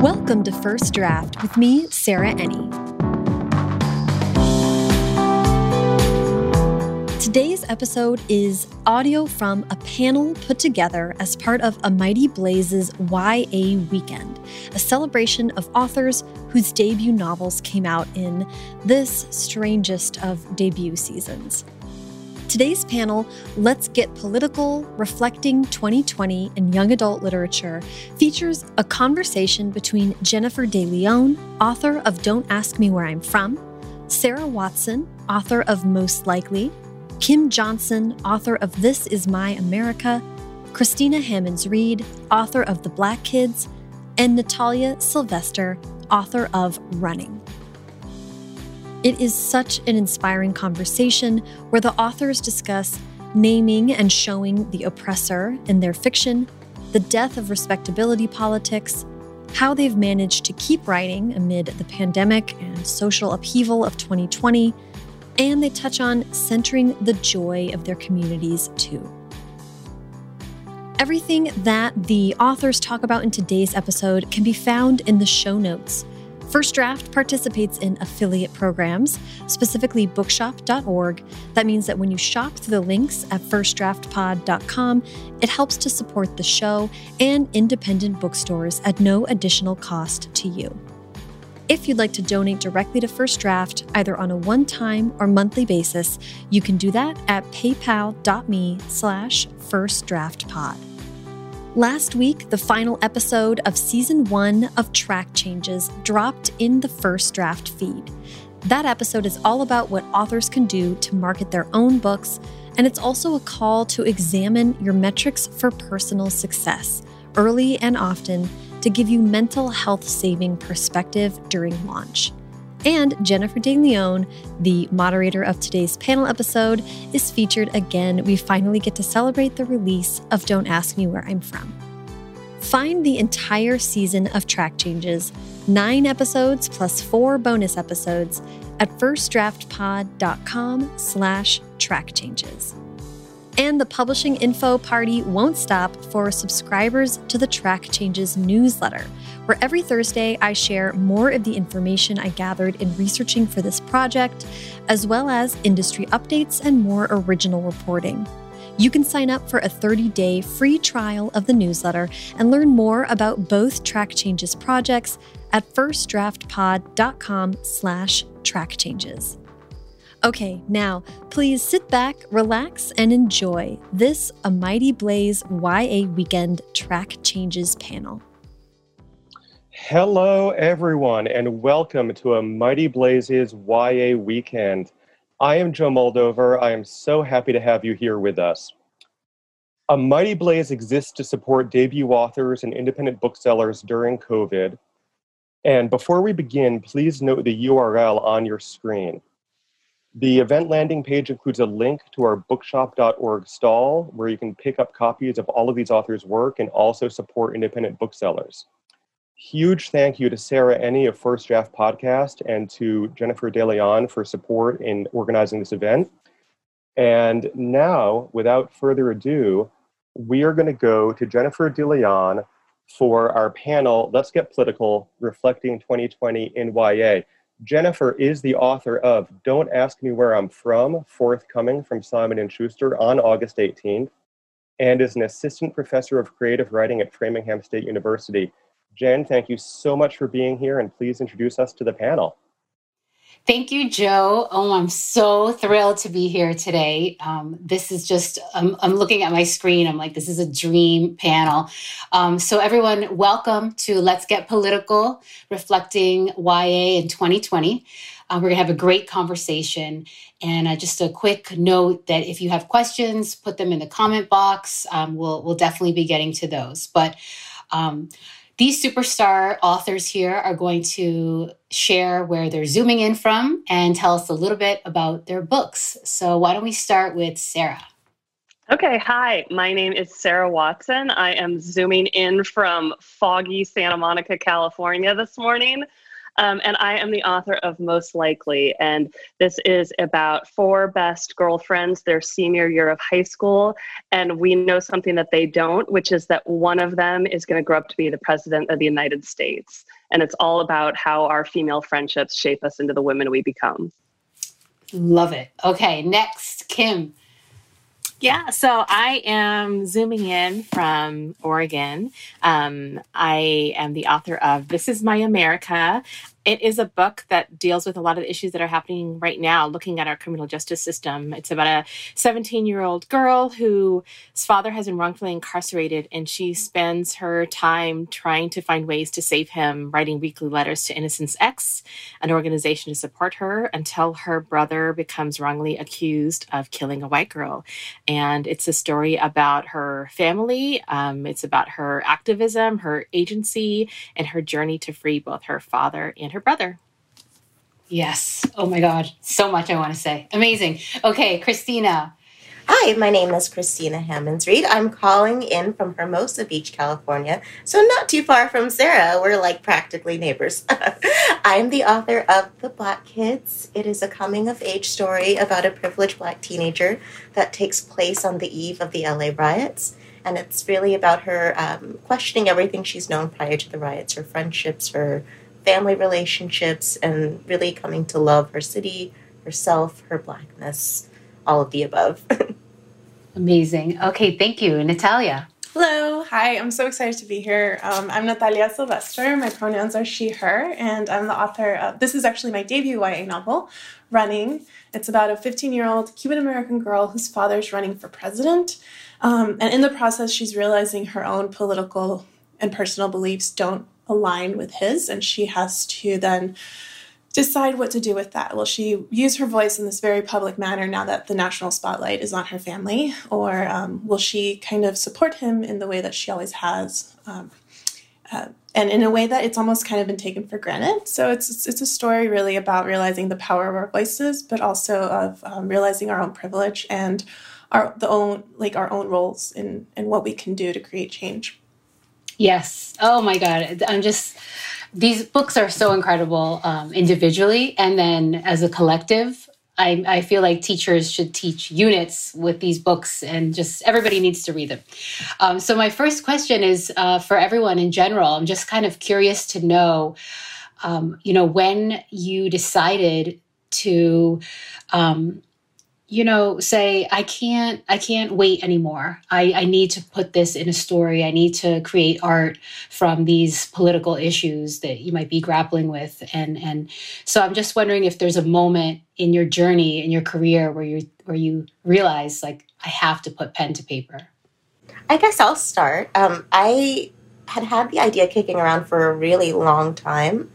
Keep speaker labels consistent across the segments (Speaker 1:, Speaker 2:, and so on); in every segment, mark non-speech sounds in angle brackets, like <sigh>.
Speaker 1: Welcome to First Draft with me, Sarah Enni. Today's episode is audio from a panel put together as part of A Mighty Blaze's YA Weekend, a celebration of authors whose debut novels came out in this strangest of debut seasons. Today's panel, Let's Get Political Reflecting 2020 in Young Adult Literature, features a conversation between Jennifer de Leon, author of Don't Ask Me Where I'm From, Sarah Watson, author of Most Likely, Kim Johnson, author of This Is My America, Christina Hammonds Reed, author of The Black Kids, and Natalia Sylvester, author of Running. It is such an inspiring conversation where the authors discuss naming and showing the oppressor in their fiction, the death of respectability politics, how they've managed to keep writing amid the pandemic and social upheaval of 2020, and they touch on centering the joy of their communities too. Everything that the authors talk about in today's episode can be found in the show notes First Draft participates in affiliate programs, specifically bookshop.org. That means that when you shop through the links at firstdraftpod.com, it helps to support the show and independent bookstores at no additional cost to you. If you'd like to donate directly to First Draft, either on a one-time or monthly basis, you can do that at paypal.me slash firstdraftpod. Last week, the final episode of season one of Track Changes dropped in the first draft feed. That episode is all about what authors can do to market their own books, and it's also a call to examine your metrics for personal success early and often to give you mental health saving perspective during launch. And Jennifer de Leon, the moderator of today's panel episode, is featured again. We finally get to celebrate the release of Don't Ask Me Where I'm From. Find the entire season of Track Changes, nine episodes plus four bonus episodes, at firstdraftpod.com slash track changes. And the publishing info party won't stop for subscribers to the Track Changes newsletter, where every Thursday I share more of the information I gathered in researching for this project, as well as industry updates and more original reporting. You can sign up for a 30-day free trial of the newsletter and learn more about both Track Changes projects at firstdraftpod.com slash trackchanges. Okay, now please sit back, relax, and enjoy this A Mighty Blaze YA Weekend Track Changes panel.
Speaker 2: Hello, everyone, and welcome to A Mighty Blaze's YA Weekend. I am Joe Moldover. I am so happy to have you here with us. A Mighty Blaze exists to support debut authors and independent booksellers during COVID. And before we begin, please note the URL on your screen. The event landing page includes a link to our bookshop.org stall where you can pick up copies of all of these authors' work and also support independent booksellers. Huge thank you to Sarah Enni of First Draft Podcast and to Jennifer de Leon for support in organizing this event. And now, without further ado, we are going to go to Jennifer de Leon for our panel, Let's Get Political, Reflecting 2020 in YA. Jennifer is the author of Don't Ask Me Where I'm From, forthcoming from Simon & Schuster on August 18th, and is an assistant professor of creative writing at Framingham State University. Jen, thank you so much for being here, and please introduce us to the panel.
Speaker 3: Thank you, Joe. Oh, I'm so thrilled to be here today. Um, this is just, I'm, I'm, looking at my screen. I'm like, this is a dream panel. Um, so, everyone, welcome to Let's Get Political, reflecting YA in 2020. Uh, we're going to have a great conversation. And uh, just a quick note that if you have questions, put them in the comment box. Um, we'll, we'll definitely be getting to those. But um, these superstar authors here are going to share where they're zooming in from and tell us a little bit about their books. So, why don't we start with Sarah?
Speaker 4: Okay, hi. My name is Sarah Watson. I am zooming in from foggy Santa Monica, California this morning. Um, and I am the author of Most Likely. And this is about four best girlfriends their senior year of high school. And we know something that they don't, which is that one of them is going to grow up to be the president of the United States. And it's all about how our female friendships shape us into the women we become.
Speaker 3: Love it. Okay, next, Kim.
Speaker 5: Yeah, so I am zooming in from Oregon. Um, I am the author of This Is My America. It is a book that deals with a lot of the issues that are happening right now, looking at our criminal justice system. It's about a 17 year old girl whose father has been wrongfully incarcerated, and she spends her time trying to find ways to save him, writing weekly letters to Innocence X, an organization to support her, until her brother becomes wrongly accused of killing a white girl. And it's a story about her family, um, it's about her activism, her agency, and her journey to free both her father and her her brother.
Speaker 3: Yes. Oh my God. So much I want to say. Amazing. Okay, Christina.
Speaker 6: Hi, my name is Christina Hammonds Reed. I'm calling in from Hermosa Beach, California, so not too far from Sarah. We're like practically neighbors. <laughs> I'm the author of The Black Kids. It is a coming of age story about a privileged black teenager that takes place on the eve of the LA riots. And it's really about her um, questioning everything she's known prior to the riots her friendships, her family relationships and really coming to love her city, herself, her blackness, all of the above. <laughs>
Speaker 3: Amazing. Okay, thank you. Natalia.
Speaker 7: Hello. Hi, I'm so excited to be here. Um, I'm Natalia Sylvester. My pronouns are she, her, and I'm the author of this is actually my debut YA novel, Running. It's about a 15 year old Cuban American girl whose father's running for president. Um, and in the process, she's realizing her own political and personal beliefs don't align with his, and she has to then decide what to do with that. Will she use her voice in this very public manner now that the national spotlight is on her family, or um, will she kind of support him in the way that she always has? Um, uh, and in a way that it's almost kind of been taken for granted. So it's it's a story really about realizing the power of our voices, but also of um, realizing our own privilege and our the own like our own roles in in what we can do to create change.
Speaker 3: Yes. Oh my God. I'm just, these books are so incredible um, individually. And then as a collective, I, I, feel like teachers should teach units with these books and just everybody needs to read them. Um, so, my first question is uh, for everyone in general. I'm just kind of curious to know, um, you know, when you decided to um, you know say i can't i can't wait anymore. I, I need to put this in a story. I need to create art from these political issues that you might be grappling with. And and so i'm just wondering if there's a moment in your journey in your career where you where you realize like i have to put pen to paper.
Speaker 6: I guess i'll start. Um, i had had the idea kicking around for a really long time.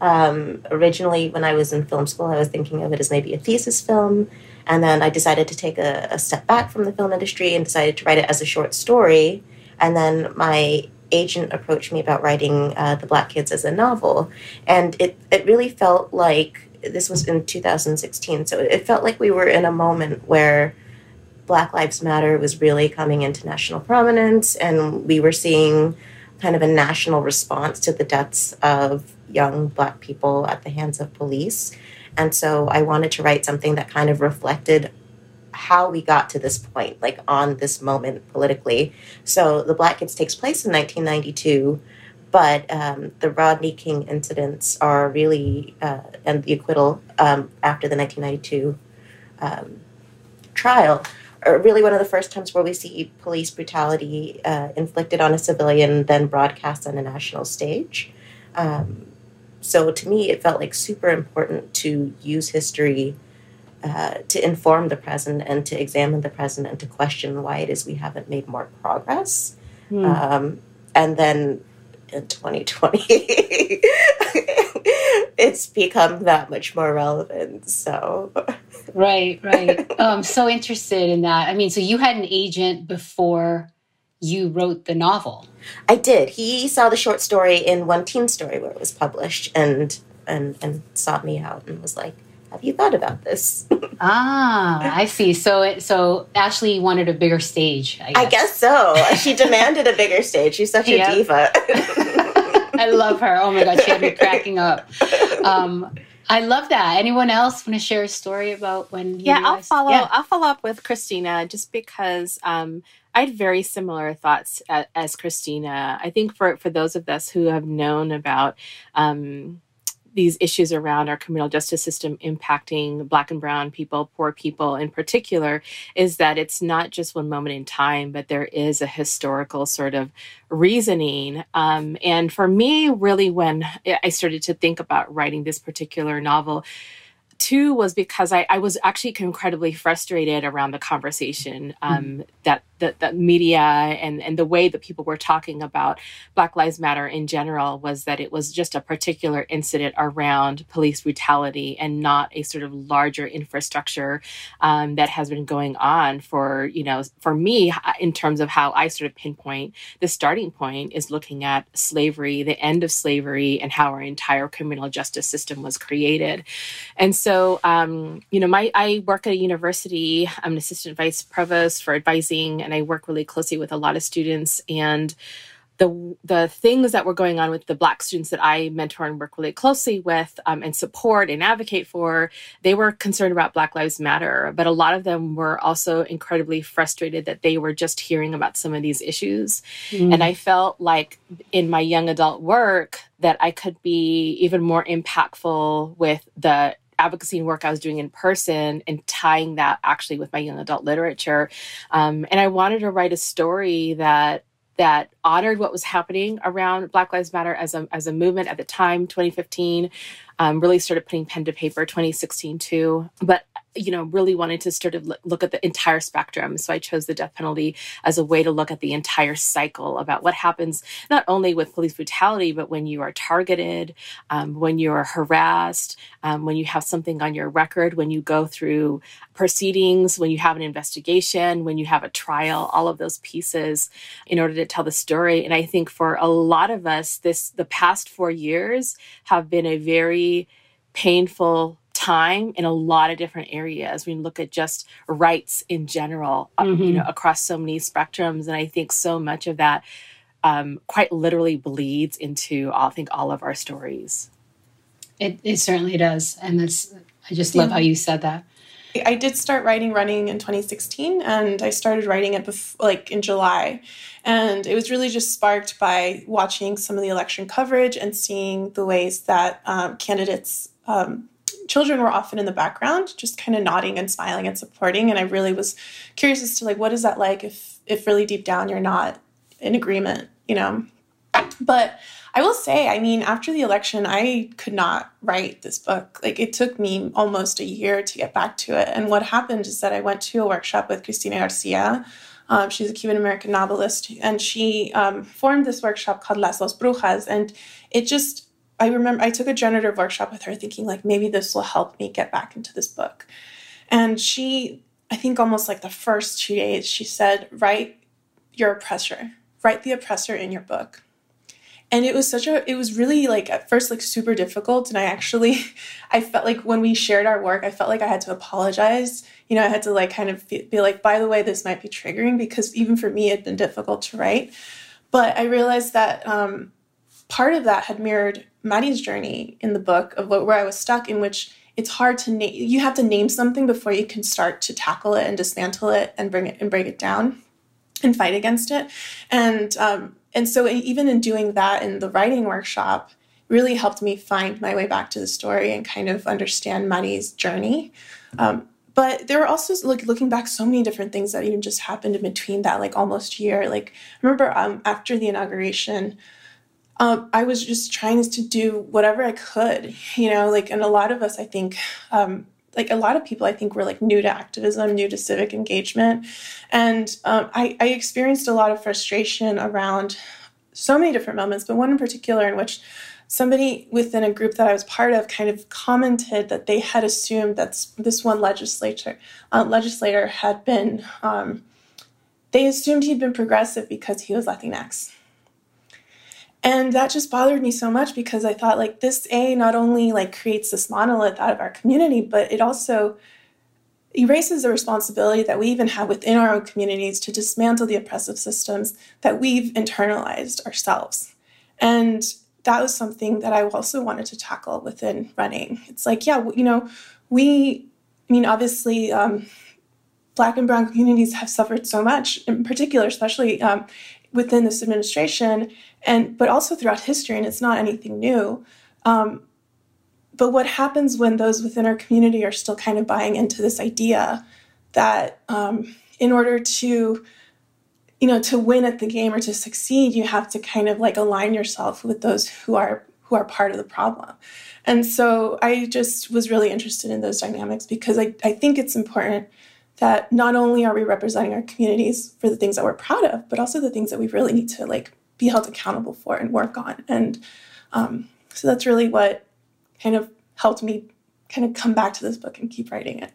Speaker 6: Um, originally when i was in film school i was thinking of it as maybe a thesis film and then I decided to take a, a step back from the film industry and decided to write it as a short story. And then my agent approached me about writing uh, The Black Kids as a novel. And it, it really felt like this was in 2016. So it felt like we were in a moment where Black Lives Matter was really coming into national prominence, and we were seeing kind of a national response to the deaths of young Black people at the hands of police. And so I wanted to write something that kind of reflected how we got to this point, like on this moment politically. So The Black Kids takes place in 1992, but um, the Rodney King incidents are really, uh, and the acquittal um, after the 1992 um, trial are really one of the first times where we see police brutality uh, inflicted on a civilian, then broadcast on a national stage. Um, so to me, it felt like super important to use history uh, to inform the present and to examine the present and to question why it is we haven't made more progress. Mm. Um, and then in 2020, <laughs> it's become that much more relevant. So.
Speaker 3: Right, right. oh, <laughs> I'm so interested in that. I mean, so you had an agent before you wrote the novel.
Speaker 6: I did. He saw the short story in One Teen Story where it was published and and and sought me out and was like, "Have you thought about this?" <laughs>
Speaker 3: ah, I see. So it so Ashley wanted a bigger stage.
Speaker 6: I guess, I guess so. she demanded a bigger stage. She's such a diva. <laughs> <laughs>
Speaker 3: I love her. Oh my God, she had me cracking up. Um, I love that. Anyone else want to share a story about when?
Speaker 5: yeah, I'll follow. Yeah. I'll follow up with Christina just because um, I had very similar thoughts as, as, Christina. I think for for those of us who have known about. Um, these issues around our criminal justice system impacting black and brown people poor people in particular is that it's not just one moment in time but there is a historical sort of reasoning um, and for me really when i started to think about writing this particular novel two was because I, I, was actually incredibly frustrated around the conversation um, mm-hmm. that the, the media and, and the way that people were talking about Black Lives Matter in general was that it was just a particular incident around police brutality and not a sort of larger infrastructure um, that has been going on for, you know, for me, in terms of how I sort of pinpoint the starting point is looking at slavery, the end of slavery, and how our entire criminal justice system was created. And so, um, you know, my I work at a university, I'm an assistant vice provost for advising and I work really closely with a lot of students and the the things that were going on with the black students that I mentor and work really closely with um, and support and advocate for, they were concerned about Black Lives Matter, but a lot of them were also incredibly frustrated that they were just hearing about some of these issues. Mm. And I felt like in my young adult work that I could be even more impactful with the advocacy and work I was doing in person and tying that actually with my young adult literature. Um, and I wanted to write a story that that honored what was happening around Black Lives Matter as a, as a movement at the time, 2015. Um, really started putting pen to paper 2016 too. But you know, really wanted to sort of look at the entire spectrum. So I chose the death penalty as a way to look at the entire cycle about what happens not only with police brutality, but when you are targeted, um, when you are harassed, um, when you have something on your record, when you go through proceedings, when you have an investigation, when you have a trial, all of those pieces in order to tell the story. And I think for a lot of us, this the past four years have been a very painful time in a lot of different areas. We look at just rights in general, mm-hmm. you know, across so many spectrums, and I think so much of that um, quite literally bleeds into, I think, all of our stories.
Speaker 3: It, it certainly does, and that's. I just love yeah. how you said that.
Speaker 7: I did start writing running in 2016, and I started writing it before, like in July, and it was really just sparked by watching some of the election coverage and seeing the ways that um, candidates um, children were often in the background, just kind of nodding and smiling and supporting. And I really was curious as to like, what is that like if, if really deep down you're not in agreement, you know? But I will say, I mean, after the election, I could not write this book. Like, it took me almost a year to get back to it. And what happened is that I went to a workshop with Cristina Garcia. Um, she's a Cuban American novelist, and she um, formed this workshop called Las Dos Brujas. And it just I remember I took a generative workshop with her thinking like maybe this will help me get back into this book. And she, I think almost like the first two days, she said, write your oppressor, write the oppressor in your book. And it was such a, it was really like at first like super difficult. And I actually, <laughs> I felt like when we shared our work, I felt like I had to apologize. You know, I had to like kind of be, like, by the way, this might be triggering because even for me, it'd been difficult to write. But I realized that um, part of that had mirrored Maddie's journey in the book of what, where I was stuck, in which it's hard to name. You have to name something before you can start to tackle it and dismantle it and bring it and break it down and fight against it. And um, and so even in doing that in the writing workshop, really helped me find my way back to the story and kind of understand Maddie's journey. Um, but there were also like looking back so many different things that even just happened in between that like almost year like I remember um, after the inauguration um, I was just trying to do whatever I could, you know, like, and a lot of us, I think, um, like a lot of people, I think, were like new to activism, new to civic engagement. And um, I, I experienced a lot of frustration around so many different moments, but one in particular in which somebody within a group that I was part of kind of commented that they had assumed that this one legislator uh, legislator had been um, they assumed he'd been progressive because he was Latinx. And that just bothered me so much because I thought like this A not only like creates this monolith out of our community, but it also erases the responsibility that we even have within our own communities to dismantle the oppressive systems that we've internalized ourselves. And that was something that I also wanted to tackle within running. It's like, yeah, you know, we, I mean, obviously, um, Black and Brown communities have suffered so much, in particular, especially um, within this administration, and but also throughout history, and it's not anything new. Um, but what happens when those within our community are still kind of buying into this idea that um, in order to you know to win at the game or to succeed you have to kind of like align yourself with those who are who are part of the problem and so i just was really interested in those dynamics because i, I think it's important that not only are we representing our communities for the things that we're proud of but also the things that we really need to like be held accountable for and work on and um, so that's really what kind of helped me kind of come back to this book and keep writing it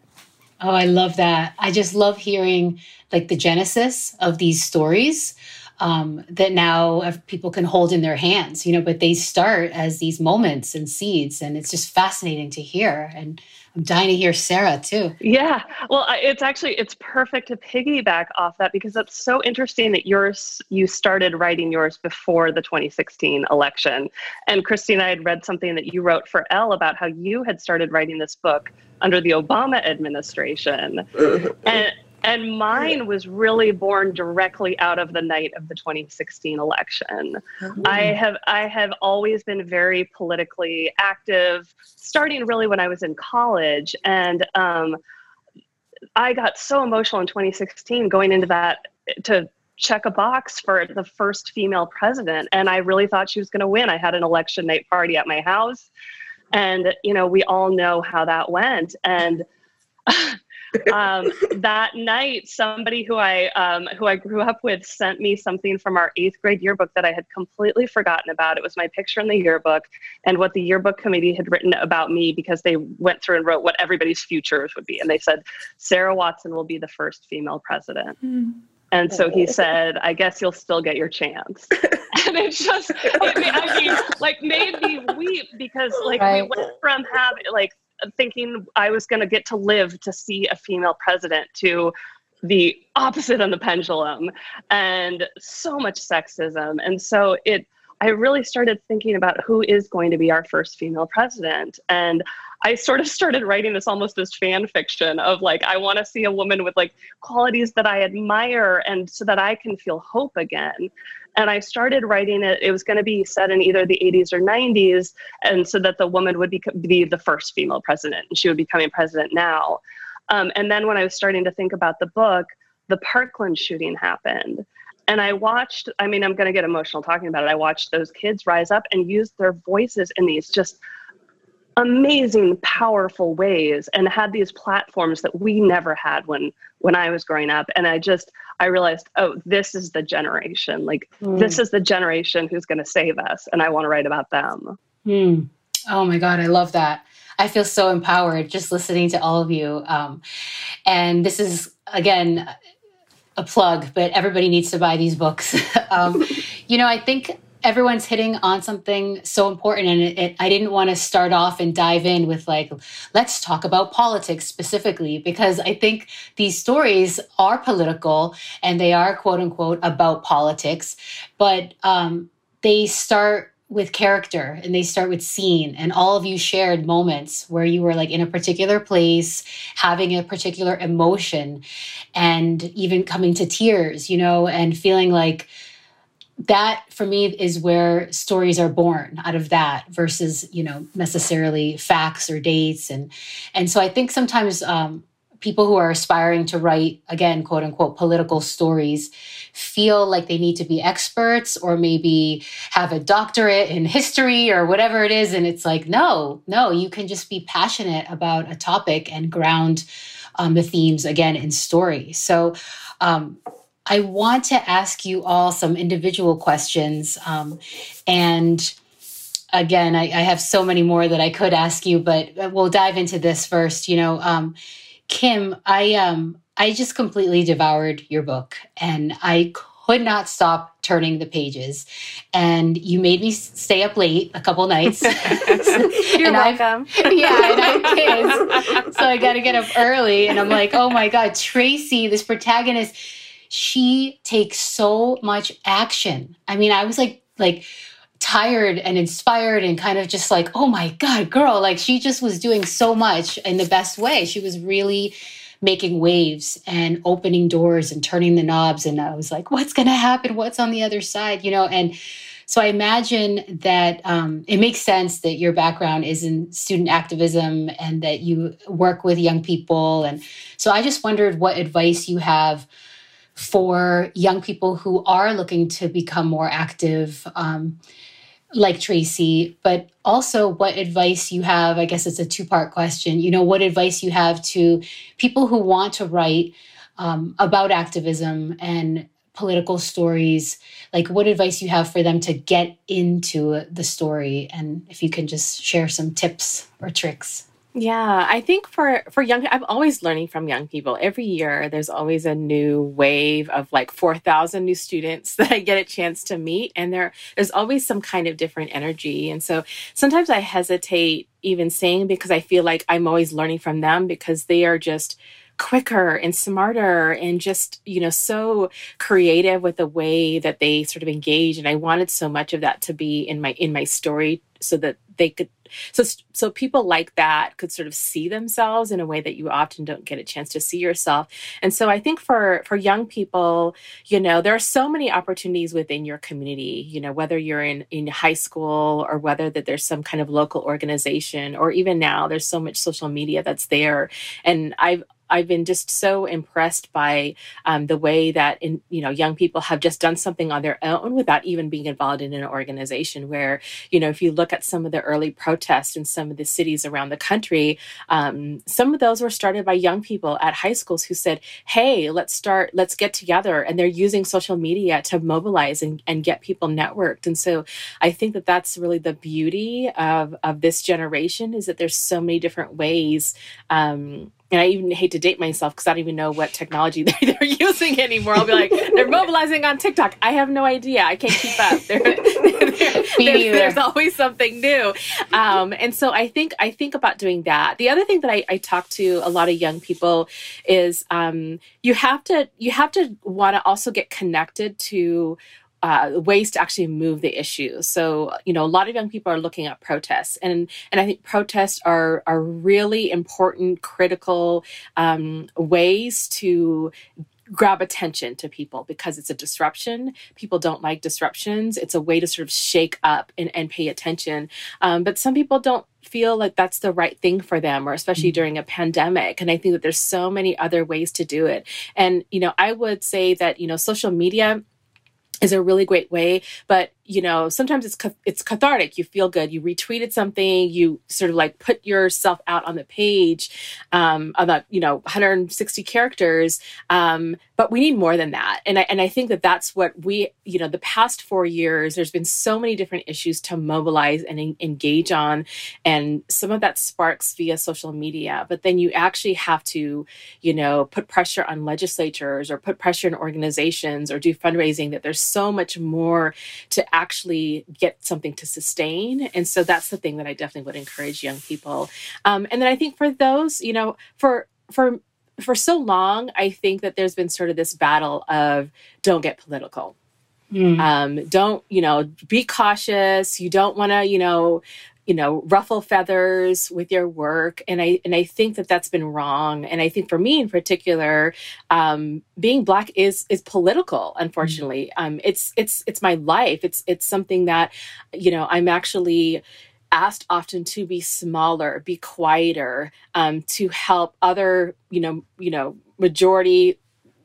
Speaker 3: Oh, I love that. I just love hearing like the genesis of these stories um, that now people can hold in their hands, you know, but they start as these moments and seeds. And it's just fascinating to hear. And I'm dying to hear Sarah too.
Speaker 4: Yeah. Well, it's actually, it's perfect to piggyback off that because that's so interesting that yours, you started writing yours before the 2016 election. And Christine, I had read something that you wrote for Elle about how you had started writing this book under the Obama administration. Uh, and and mine was really born directly out of the night of the 2016 election. Mm-hmm. I have I have always been very politically active, starting really when I was in college, and um, I got so emotional in 2016 going into that to check a box for the first female president, and I really thought she was going to win. I had an election night party at my house, and you know we all know how that went, and. <laughs> um, that night, somebody who I um, who I grew up with sent me something from our eighth grade yearbook that I had completely forgotten about. It was my picture in the yearbook and what the yearbook committee had written about me because they went through and wrote what everybody's futures would be, and they said Sarah Watson will be the first female president. Mm. And so he said, I guess you'll still get your chance. <laughs> and it just, I mean, like made me weep because like right. we went from having like thinking I was going to get to live to see a female president to the opposite on the pendulum and so much sexism. And so it, I really started thinking about who is going to be our first female president. And I sort of <laughs> started writing this almost as fan fiction of like, I want to see a woman with like qualities that I admire and so that I can feel hope again. And I started writing it. It was going to be set in either the 80s or 90s, and so that the woman would be, be the first female president, and she would be becoming president now. Um, and then when I was starting to think about the book, the Parkland shooting happened. And I watched, I mean, I'm going to get emotional talking about it. I watched those kids rise up and use their voices in these just amazing powerful ways and had these platforms that we never had when when I was growing up and I just I realized oh this is the generation like mm. this is the generation who's going to save us and I want to write about them.
Speaker 3: Mm. Oh my god, I love that. I feel so empowered just listening to all of you. Um, and this is again a plug, but everybody needs to buy these books. <laughs> um, you know, I think everyone's hitting on something so important and it, it, i didn't want to start off and dive in with like let's talk about politics specifically because i think these stories are political and they are quote unquote about politics but um, they start with character and they start with scene and all of you shared moments where you were like in a particular place having a particular emotion and even coming to tears you know and feeling like that for me is where stories are born out of that versus you know necessarily facts or dates and and so i think sometimes um, people who are aspiring to write again quote unquote political stories feel like they need to be experts or maybe have a doctorate in history or whatever it is and it's like no no you can just be passionate about a topic and ground um, the themes again in story so um, I want to ask you all some individual questions. Um, and again, I, I, have so many more that I could ask you, but we'll dive into this first. You know, um, Kim, I um, I just completely devoured your book, and I could not stop turning the pages. And you made me stay up late a couple nights. <laughs> <laughs>
Speaker 5: You're welcome.
Speaker 3: I've, <laughs> yeah, and I have kids, so I got to get up early. And I'm like, oh my god, Tracy, this protagonist she takes so much action. I mean, I was like, like, tired and inspired and kind of just like, oh my God, girl, like she just was doing so much in the best way. She was really making waves and opening doors and turning the knobs. And I was like, what's going to happen? What's on the other side? You know, and so I imagine that um, it makes sense that your background is in student activism and that you work with young people. And so I just wondered what advice you have for young people who are looking to become more active. Um, like Tracy, but also what advice you have. I guess it's a two part question. You know, what advice you have to people who want to write um, about activism and political stories like what advice you have for them to get into the story and if you can just share some tips or tricks
Speaker 5: yeah, I think for for young, I'm always learning from young people. Every year, there's always a new wave of like four thousand new students <laughs> that I get a chance to meet, and there there's always some kind of different energy. And so sometimes I hesitate even saying because I feel like I'm always learning from them because they are just quicker and smarter and just you know so creative with the way that they sort of engage and i wanted so much of that to be in my in my story so that they could so so people like that could sort of see themselves in a way that you often don't get a chance to see yourself. And so i think for for young people you know there are so many opportunities within your community you know whether you're in in high school or whether that there's some kind of local organization or even now there's so much social media that's there. And i've I've been just so impressed by um, the way that in, you know young people have just done something on their own without even being involved in an organization. Where you know if you look at some of the early protests in some of the cities around the country, um, some of those were started by young people at high schools who said, "Hey, let's start, let's get together," and they're using social media to mobilize and, and get people networked. And so I think that that's really the beauty of of this generation is that there's so many different ways. Um, and I even hate to date myself because I don't even know what technology <laughs> they're, they're, using anymore. I'll be like, <laughs> they're mobilizing on TikTok. I have no idea. I can't keep up. <laughs> They're, they're, there's, there's, always something new, um, and so I think I think about doing that. The other thing that I, I talk to a lot of young people is um, you have to you have to want to also get connected to uh, ways to actually move the issue. So, you know, a lot of young people are looking at protests, and and I think protests are are really important, critical um, ways to grab attention to people because it's a disruption. People don't like disruptions. It's a way to sort of shake up and, and pay attention. Um, but some people don't feel like that's the right thing for them or especially mm-hmm. during a pandemic and i think that there's so many other ways to do it and you know i would say that you know social media is a really great way but you know sometimes it's it's cathartic. You feel good. You retweeted something. You sort of like put yourself out on the page um you know 160 characters. Um but we need more than that. And i and i think that that's what we you know the past 4 years there's been so many different issues to mobilize and en- engage on. And some of that sparks via social media. But then you actually have to you know put pressure on legislatures or put pressure on organizations or do fundraising that there's so much more to actually get something to sustain. And so that's the thing that I definitely would encourage young people. Um, and then I think for those, you know, for for for so long, I think that there's been sort of this battle of don't get political. Mm. Um, don't you know? Be cautious. You don't want to, you know, you know ruffle feathers with your work. And i and i think that that's been wrong. And i think for me in particular um, being black is is political unfortunately. Mm-hmm. um, it's it's it's my life. It's it's something that you know i'm actually asked often to be smaller be quieter um, to help other you know you know majority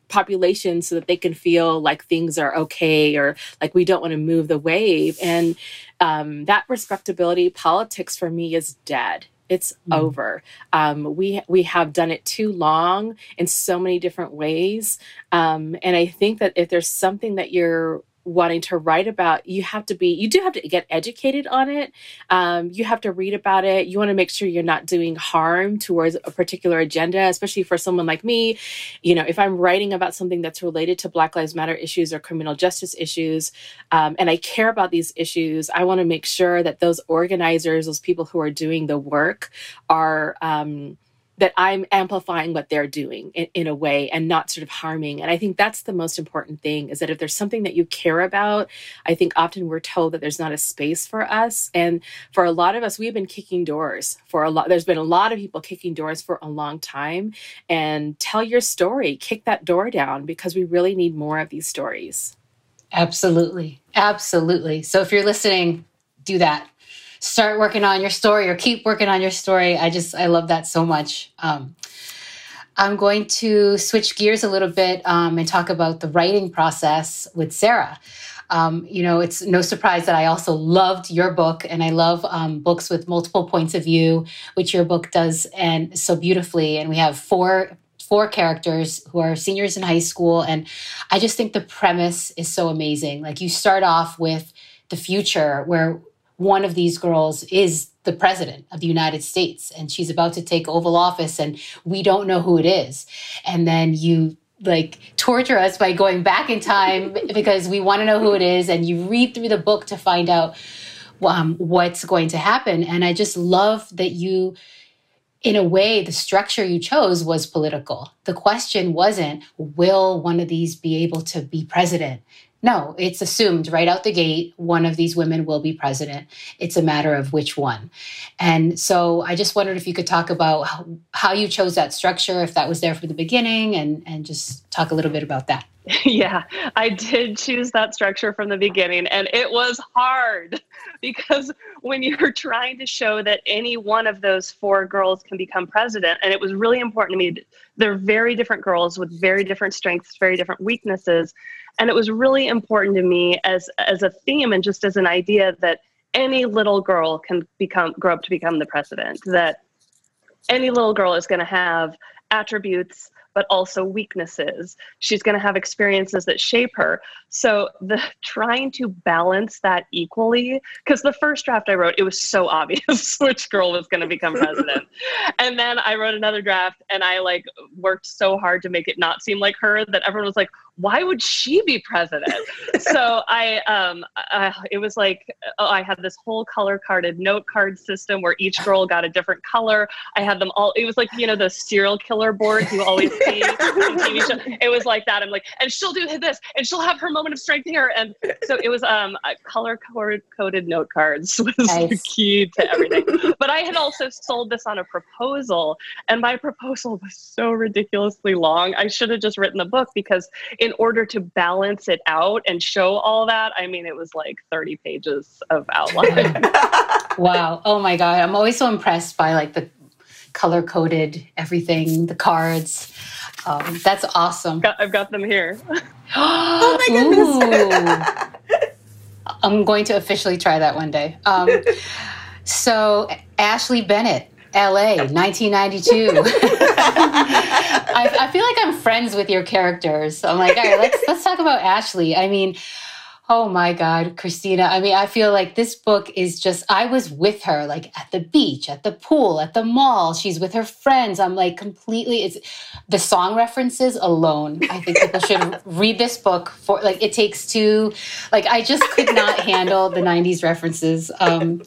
Speaker 5: population so that they can feel like things are okay or like we don't want to move the wave. And um, that respectability politics for me is dead. It's mm. over. Um, we we have done it too long in so many different ways, um, and I think that if there's something that you're wanting to write about, you have to be, you do have to get educated on it. Um, you have to read about it. You want to make sure you're not doing harm towards a particular agenda, especially for someone like me. You know, if I'm writing about something that's related to Black Lives Matter issues or criminal justice issues, um, and I care about these issues, I want to make sure that those organizers, those people who are doing the work, are. Um, that I'm amplifying what they're doing in, in, a way and not sort of harming. And I think that's the most important thing is that if there's something that you care about, I think often we're told that there's not a space for us. And for a lot of us, we've been kicking doors for a lot. There's been a lot of people kicking doors for a long time. And tell your story, kick that door down because we really need more of these stories.
Speaker 3: Absolutely. Absolutely. So if you're listening, do that start working on your story or keep working on your story. I just, I love that so much. Um, I'm going to switch gears a little bit um, and talk about the writing process with Sarah. Um, you know, it's no surprise that I also loved your book, and I love um, books with multiple points of view, which your book does and so beautifully. And we have four four characters who are seniors in high school, and I just think the premise is so amazing. Like you start off with the future where one of these girls is the president of the United States and she's about to take Oval Office and we don't know who it is. And then you like torture us by going back in time <laughs> because we want to know who it is and you read through the book to find out um, what's going to happen. And I just love that you in a way, the structure you chose was political. The question wasn't, will one of these be able to be president? No, it's assumed right out the gate one of these women will be president. It's a matter of which one. And so I just wondered if you could talk about how, you chose that structure, if that was there from the beginning, and, and just talk a little bit about that. <laughs>
Speaker 4: Yeah, I did choose that structure from the beginning, and it was hard <laughs> because when you're trying to show that any one of those four girls can become president, and it was really important to me, they're very different girls with very different strengths, very different weaknesses and it was really important to me as as a theme and just as an idea that any little girl can become grow up to become the president that any little girl is going to have attributes but also weaknesses. She's going to have experiences that shape her. So the <laughs> trying to balance that equally, because the first draft I wrote, it was so <laughs> obvious which girl was going to become president. <laughs> and then I wrote another draft and I like worked so hard to make it not seem like her that everyone was like, why would she be president? so I, um, uh, it was like oh, I had this whole color carded note card system where each girl got a different color. I had them all. It was like you know the serial killer boards you always see. <laughs> It was like that. I'm like, and she'll do this, and she'll have her moment of strength here. And so it was um, color coded note cards <laughs> was nice. the key to everything. But I had also sold this on a proposal, and my proposal was so ridiculously long. I should have just written the book because it in order to balance it out and show all that, I mean, it was like 30 pages of outline. <laughs>
Speaker 3: wow. Oh my God. I'm always so impressed by like the color coded everything, the cards. Um, that's awesome.
Speaker 4: Got, I've got them here. <gasps>
Speaker 3: oh my goodness. I'm going to officially try that one day. Um, so, Ashley Bennett, LA, 1992. <laughs> I, I, feel like I'm friends with your characters. I'm like, all right, let's <laughs> let's talk about Ashley. I mean, oh my God, Christina. I mean, I feel like this book is just. I was with her, like at the beach, at the pool, at the mall. She's with her friends. I'm like completely. It's the song references alone. I think people should <laughs> read this book for like. It takes two. Like I just could not handle the '90s references. Um,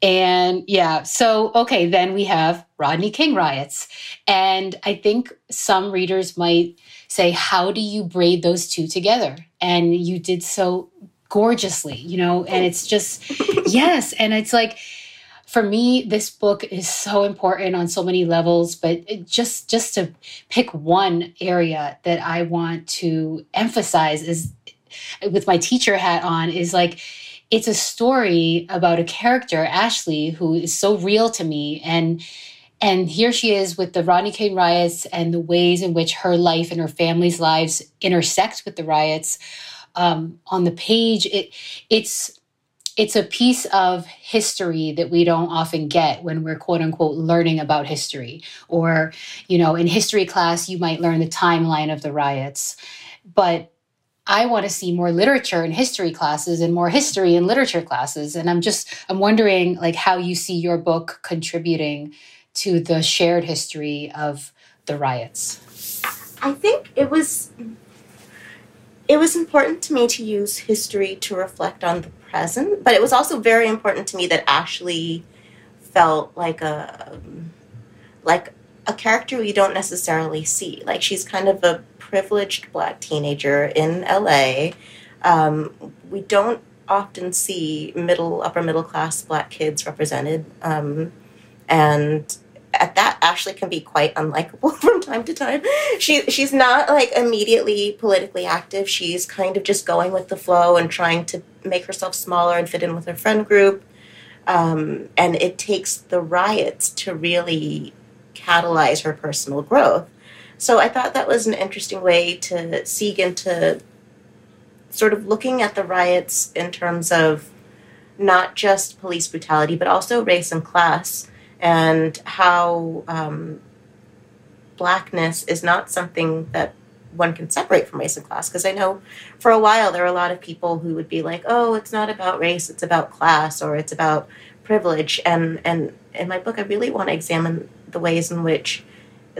Speaker 3: and yeah, so okay, then we have Rodney King riots. And I think some readers might say, How do you braid those two together? And you did so gorgeously, you know, and it's just, <laughs> yes. And it's like, for me this book is so important on so many levels but just just to pick one area that i want to emphasize is with my teacher hat on is like it's a story about a character, Ashley, who is so real to me. And and here she is with the Rodney King riots and the ways in which her life and her family's lives intersect with the riots. Um, on the page, it it's it's a piece of history that we don't often get when we're quote unquote learning about history. Or, you know, in history class, you might learn the timeline of the riots. But I want to see more literature and history classes and more history and literature classes. And I'm just I'm wondering like how you see your book contributing to the shared history of the riots.
Speaker 6: I think it was it was important to me to use history to reflect on the present, but it was also very important to me that Ashley felt like a like a character we don't necessarily see. Like she's kind of a privileged black teenager in LA. Um, we don't often see middle, upper middle class black kids represented. Um, and at that Ashley can be quite unlikable <laughs> from time to time. She she's not like immediately politically active. She's kind of just going with the flow and trying to make herself smaller and fit in with her friend group. Um, and it takes the riots to really catalyze her personal growth. So I thought that was an interesting way to seek into sort of looking at the riots in terms of not just police brutality, but also race and class, and how um, blackness is not something that one can separate from race and class. Because I know for a while there were a lot of people who would be like, "Oh, it's not about race; it's about class, or it's about privilege." And and in my book, I really want to examine the ways in which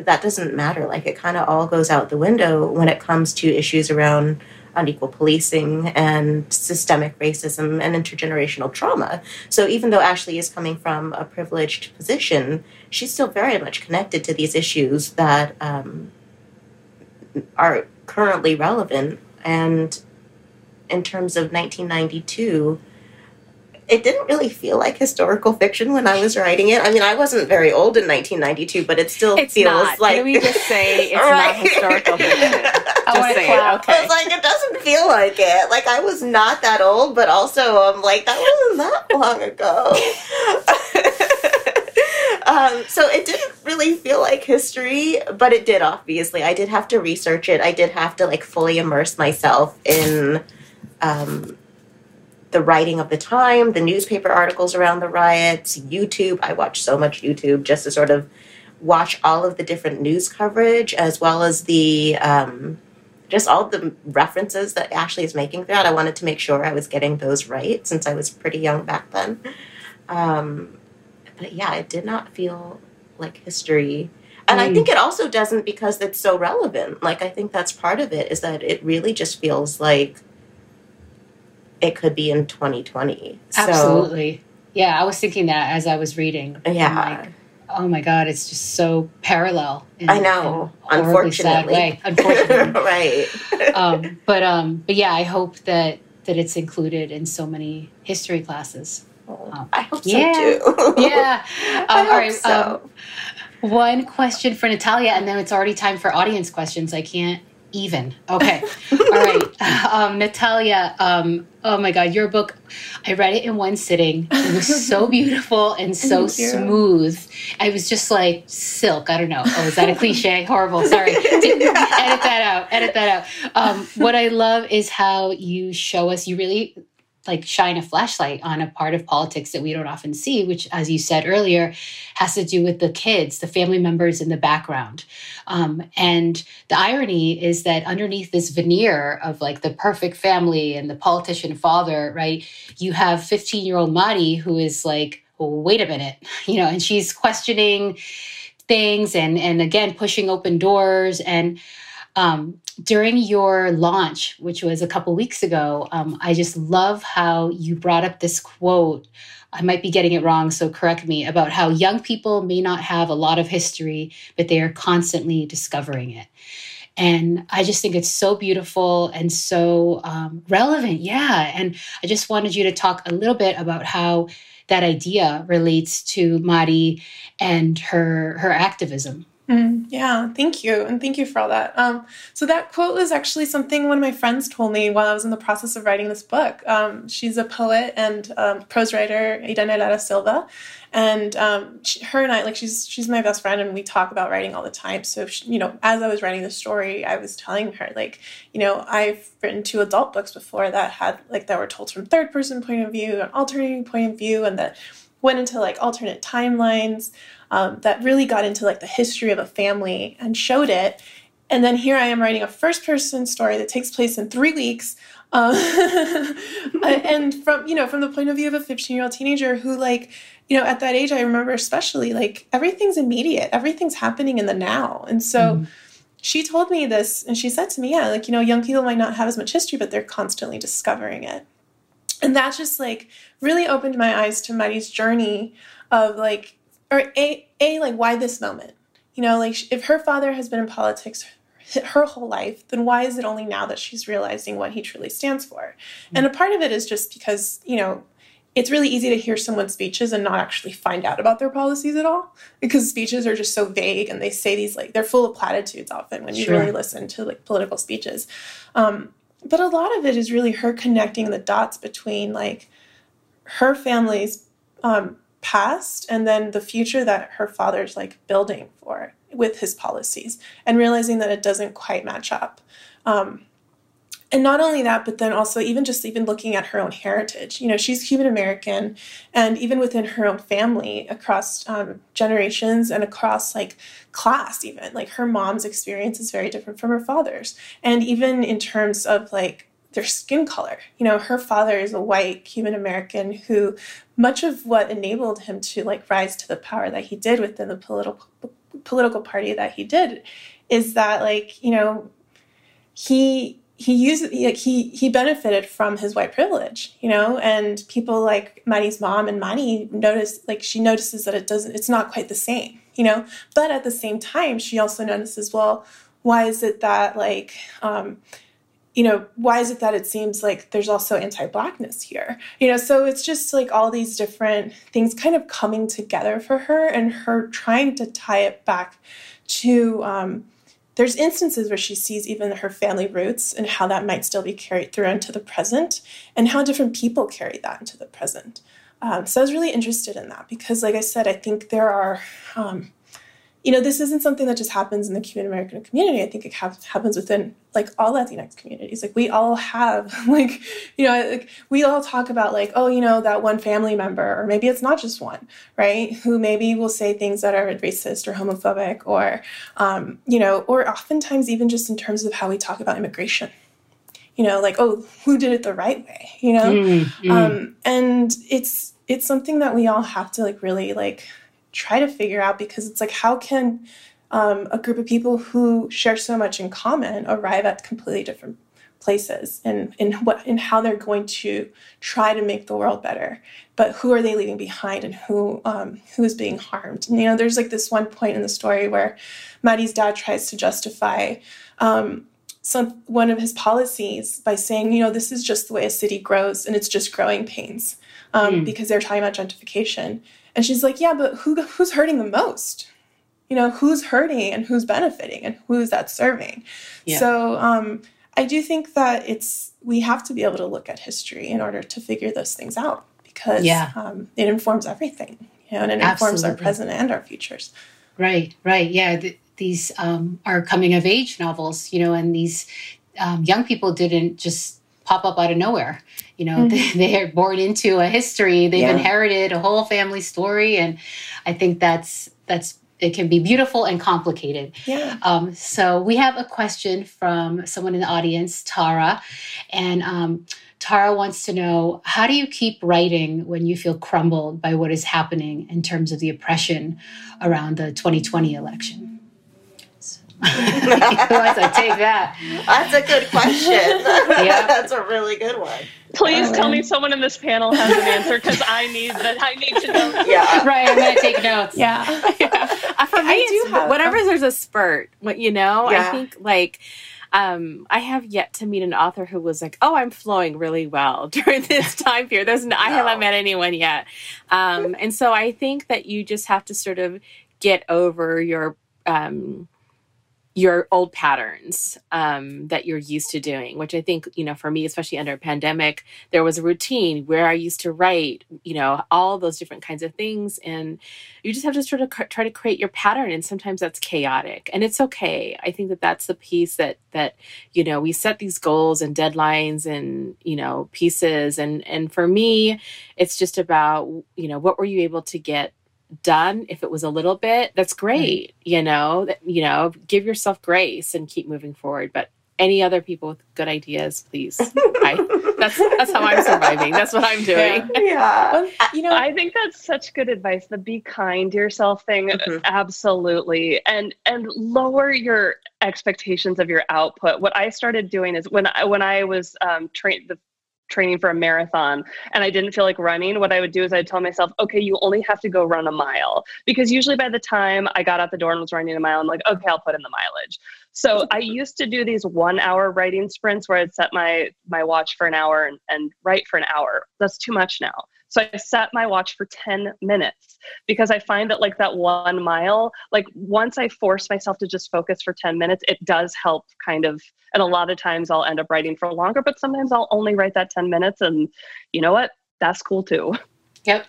Speaker 6: that doesn't matter. Like it kind of all goes out the window when it comes to issues around unequal policing and systemic racism and intergenerational trauma. So even though Ashley is coming from a privileged position, she's still very much connected to these issues that um, are currently relevant. And in terms of 1992, it didn't really feel like historical fiction when I was writing it. I mean, I wasn't very old in 1992, but it still
Speaker 5: it's
Speaker 6: feels
Speaker 5: not.
Speaker 6: like.
Speaker 5: Can we just say it's <laughs> right? not historical fiction? <laughs> just say it. Okay.
Speaker 6: I was like, it doesn't feel like it. Like I was not that old, but also I'm like, that wasn't that long ago. <laughs> um, so it didn't really feel like history, but it did. Obviously, I did have to research it. I did have to like fully immerse myself in. Um, the writing of the time, the newspaper articles around the riots, YouTube. I watched so much YouTube just to sort of watch all of the different news coverage as well as the um, just all the references that Ashley is making throughout. I wanted to make sure I was getting those right since I was pretty young back then. Um, but yeah, it did not feel like history. And mm. I think it also doesn't because it's so relevant. Like, I think that's part of it is that it really just feels like it could be in 2020.
Speaker 3: Absolutely. So, yeah, I was thinking that as I was reading.
Speaker 6: Yeah.
Speaker 3: Like, oh my God, it's just so parallel.
Speaker 6: In, I know. Unfortunately.
Speaker 3: way. Unfortunately. <laughs>
Speaker 6: right.
Speaker 3: um, but um, but yeah, I hope that that it's included in so many history classes.
Speaker 6: Um, I hope yeah, so
Speaker 3: too. <laughs> yeah. <laughs>
Speaker 6: Um, I hope
Speaker 3: all right.
Speaker 6: So.
Speaker 3: Um, one question for Natalia, and then it's already time for audience questions. I can't even. Okay. <laughs> All right. Um, Natalia, um, oh my God, your book, I read it in one sitting. It was so <laughs> beautiful and so smooth. I was just like silk. I don't know. Oh, is that a cliche? <laughs> Horrible. Sorry. Edit that out. Edit that out. Um, what I love is how you show us, you really like shine a flashlight on a part of politics that we don't often see, which, as you said earlier, has to do with the kids, the family members in the background. Um, and the irony is that underneath this veneer of like the perfect family and the politician father, right, you have 15 year old Mari who is like, well, wait a minute, <laughs> you know, and she's questioning things and and again pushing open doors and um, during your launch, which was a couple weeks ago, um, I just love how you brought up this quote. I might be getting it wrong, so correct me about how young people may not have a lot of history, but they are constantly discovering it. And I just think it's so beautiful and so um, relevant. Yeah. And I just wanted you to talk a little bit about how that idea relates to Mari and her her activism.
Speaker 7: Mm, yeah, thank you. And thank you for all that. Um, so, that quote was actually something one of my friends told me while I was in the process of writing this book. Um, she's a poet and um, prose writer, Irene Lara Silva. And um, she, her and I, like, she's she's my best friend, and we talk about writing all the time. So, she, you know, as I was writing the story, I was telling her, like, you know, I've written two adult books before that had, like, that were told from third person point of view, an alternating point of view, and that went into like alternate timelines um, that really got into like the history of a family and showed it. And then here I am writing a first person story that takes place in three weeks. Um, <laughs> and from you know from the point of view of a 15 year old teenager who like you know at that age i remember especially like everything's immediate everything's happening in the now and so mm. she told me this and she said to me yeah like you know young people might not have as much history but they're constantly discovering it and that just like really opened my eyes to Mari's journey of like or a a like why this moment You know, like if her father has been in politics her whole life, then why is it only now that she's realizing what he truly stands for? Mm-hmm. And a part of it is just because, you know, it's really easy to hear someone's speeches and not actually find out about their policies at all because speeches are just so vague and they say these like they're full of platitudes often when you sure. really listen to like political speeches um, but a lot of it is really her connecting the dots between like her family's um, past and then the future that her father's like building for with his policies and realizing that it doesn't quite match up. Um, and not only that but then also even just even looking at her own heritage you know she's cuban american and even within her own family across um, generations and across like class even like her mom's experience is very different from her father's. And even in terms of like their skin color. You know, her father is a white Cuban American who much of what enabled him to like rise to the power that he did within the political political party that he did is that like, you know, he he used like he he benefited from his white privilege, you know, and people like Mari's mom and Mari notice like she notices that it doesn't it's not quite the same, you know. But at the same time, she also notices, well, why is it that like um you know, why is it that it seems like there's also anti blackness here? You know, so it's just like all these different things kind of coming together for her and her trying to tie it back to. Um, there's instances where she sees even her family roots and how that might still be carried through into the present and how different people carry that into the present. Um, so I was really interested in that because, like I said, I think there are um, you know, this isn't something that just happens in the Cuban American community. I think it ha- happens within like all Latinx communities. Like we all have <laughs> like, you know, like we all talk about like, oh, you know, that one family member, or maybe it's not just one, right? Who maybe will say things that are racist or homophobic, or, um, you know, or oftentimes even just in terms of how we talk about immigration. You know, like, oh, who did it the right way? You know, mm, mm. Um, and it's it's something that we all have to like really like try to figure out because it's like how can um, a group of people who share so much in common arrive at completely different places and in what in how they're going to try to make the world better. But who are they leaving behind and who um, who is being harmed? And, you know there's like this one point in the story where Mari's dad tries to justify um, some one of his policies by saying you know this is just the way a city grows and it's just growing pains um, mm. because they're talking about gentrification and she's like, yeah, but who who's hurting the most? You know, who's hurting and who's benefiting and who's that serving? Yeah. So um, I do think that it's we have to be able to look at history in order to figure those things out because yeah. um, it informs everything, you know, and it Absolutely. informs our present and our futures.
Speaker 3: Right, right, yeah. The, these um, are coming of age novels, you know, and these um, young people didn't just pop up out of nowhere. You know, mm-hmm. <laughs> they, are born into a history. They've yeah. inherited a whole family story, and I think that's that's it can be beautiful and complicated.
Speaker 7: Yeah.
Speaker 3: Um, so we have a question from someone in the audience, Tara, and um, Tara wants to know how do you keep writing when you feel crumbled by what is happening in terms of the oppression around the 2020 election? Once I take that.
Speaker 6: That's a good question. <laughs> yeah. That's a really good one.
Speaker 4: Please oh, tell me someone in this panel has an answer because I need that. I need to know. <laughs>
Speaker 6: Yeah.
Speaker 3: Right. I'm gonna take notes.
Speaker 5: Yeah. <laughs> yeah. Uh, for me, I do have, whenever there's a spurt, what you know, yeah. I think like um, I have yet to meet an author who was like, "Oh, I'm flowing really well during this time period." There's no, no. I haven't met anyone yet, um, and so I think that you just have to sort of get over your um, your old patterns um, that you're used to doing, which I think, you know, for me, especially under a pandemic, there was a routine where I used to write, you know, all those different kinds of things. And you just have to sort of try to create your pattern. And sometimes that's chaotic and it's okay. I think that that's the piece that, that, you know, we set these goals and deadlines and, you know, pieces. And, and for me, it's just about, you know, what were you able to get done if it was a little bit that's great you know that you know give yourself grace and keep moving forward. But any other people with good ideas please. I, <laughs> that's that's how i'm surviving. That's what i'm doing.
Speaker 6: Yeah, yeah.
Speaker 4: you know i think that's such good advice the be kind to yourself thing. Mm-hmm. absolutely. And and lower your expectations of your output. What i started doing is when i when i was um trained the training for a marathon and I didn't feel like running, what I would do is I'd tell myself, okay, you only have to go run a mile. Because usually by the time I got out the door and was running a mile, I'm like, okay, I'll put in the mileage. So I used to do these one hour writing sprints where I'd set my my watch for an hour and, and write for an hour. That's too much now. So I set my watch for 10 minutes because I find that like that one mile, like once I force myself to just focus for 10 minutes, it does help kind of and a lot of times I'll end up writing for longer, but sometimes I'll only write that 10 minutes and you know what? That's cool too.
Speaker 3: Yep.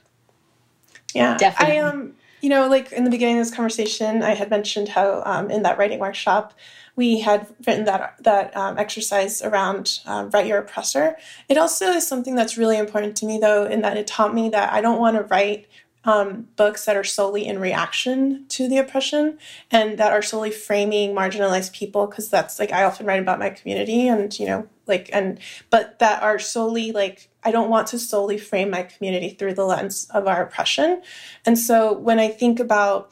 Speaker 7: Yeah.
Speaker 3: Definitely.
Speaker 7: I um you know, like in the beginning of this conversation, I had mentioned how um, in that writing workshop, we had written that that um, exercise around um, write your oppressor. It also is something that's really important to me, though, in that it taught me that I don't want to write um, books that are solely in reaction to the oppression and that are solely framing marginalized people because that's like i often write about my community and you know like and but that are solely like i don't want to solely frame my community through the lens of our oppression and so when i think about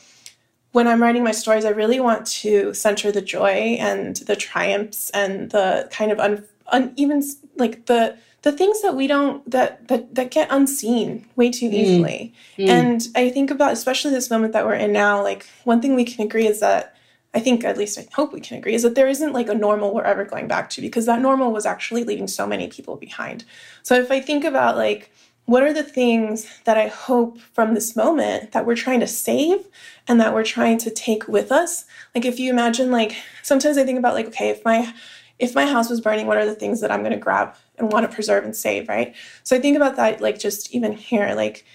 Speaker 7: when i'm writing my stories i really want to center the joy and the triumphs and the kind of un, uneven like the the things that we don't that that that get unseen way too easily mm. Mm. and i think about especially this moment that we're in now like one thing we can agree is that i think at least i hope we can agree is that there isn't like a normal we're ever going back to because that normal was actually leaving so many people behind so if i think about like what are the things that i hope from this moment that we're trying to save and that we're trying to take with us like if you imagine like sometimes i think about like okay if my if my house was burning what are the things that i'm going to grab and want to preserve and save, right? So I think about that, like just even here, like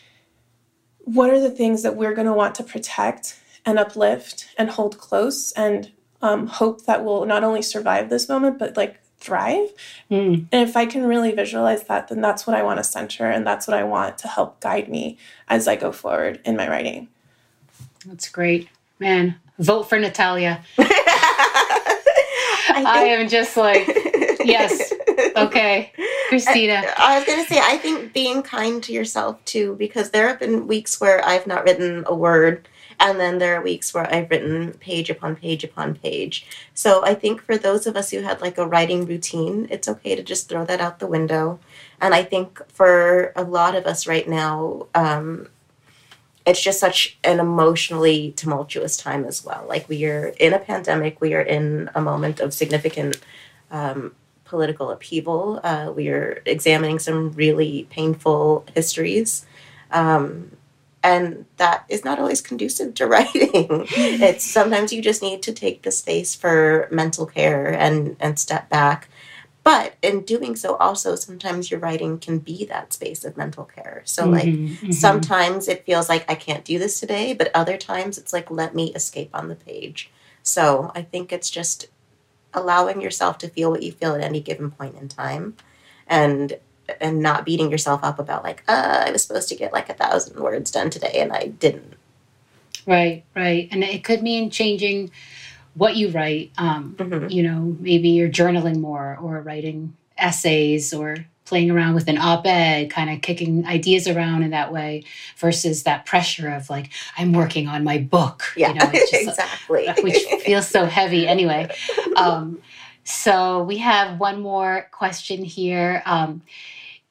Speaker 7: what are the things that we're going to want to protect and uplift and hold close and um, hope that we'll not only survive this moment, but like thrive. Mm. And if I can really visualize that, then that's what I want to center and that's what I want to help guide me as I go forward in my writing.
Speaker 3: That's great. Man, vote for Natalia. <laughs> I, I am just like, yes, okay. Christina.
Speaker 6: I, I was going to say, I think being kind to yourself too, because there have been weeks where I've not written a word, and then there are weeks where I've written page upon page upon page. So I think for those of us who had like a writing routine, it's okay to just throw that out the window. And I think for a lot of us right now, um, it's just such an emotionally tumultuous time as well. Like we are in a pandemic, we are in a moment of significant um, political upheaval. Uh, we are examining some really painful histories. Um, and that is not always conducive to <laughs> writing. it's sometimes you just need to take the space for mental care and, and step back. But in doing so, also sometimes your writing can be that space of mental care. So, mm-hmm, like, mm-hmm. sometimes it feels like I can't do this today, but other times it's like, let me escape on the page. So, I think it's just allowing yourself to feel what you feel at any given point in time and and not beating yourself up about like uh, i was supposed to get like a thousand words done today and i didn't.
Speaker 3: Right right and it could mean changing what you write um, mm-hmm. you know maybe you're journaling more or writing essays or playing around with an op-ed kind of kicking ideas around in that way versus that pressure of like i'm working on my book
Speaker 6: yeah you know, just, <laughs> exactly. <laughs>
Speaker 3: which feels so heavy anyway. <laughs> Um, so we have one more question here. Um,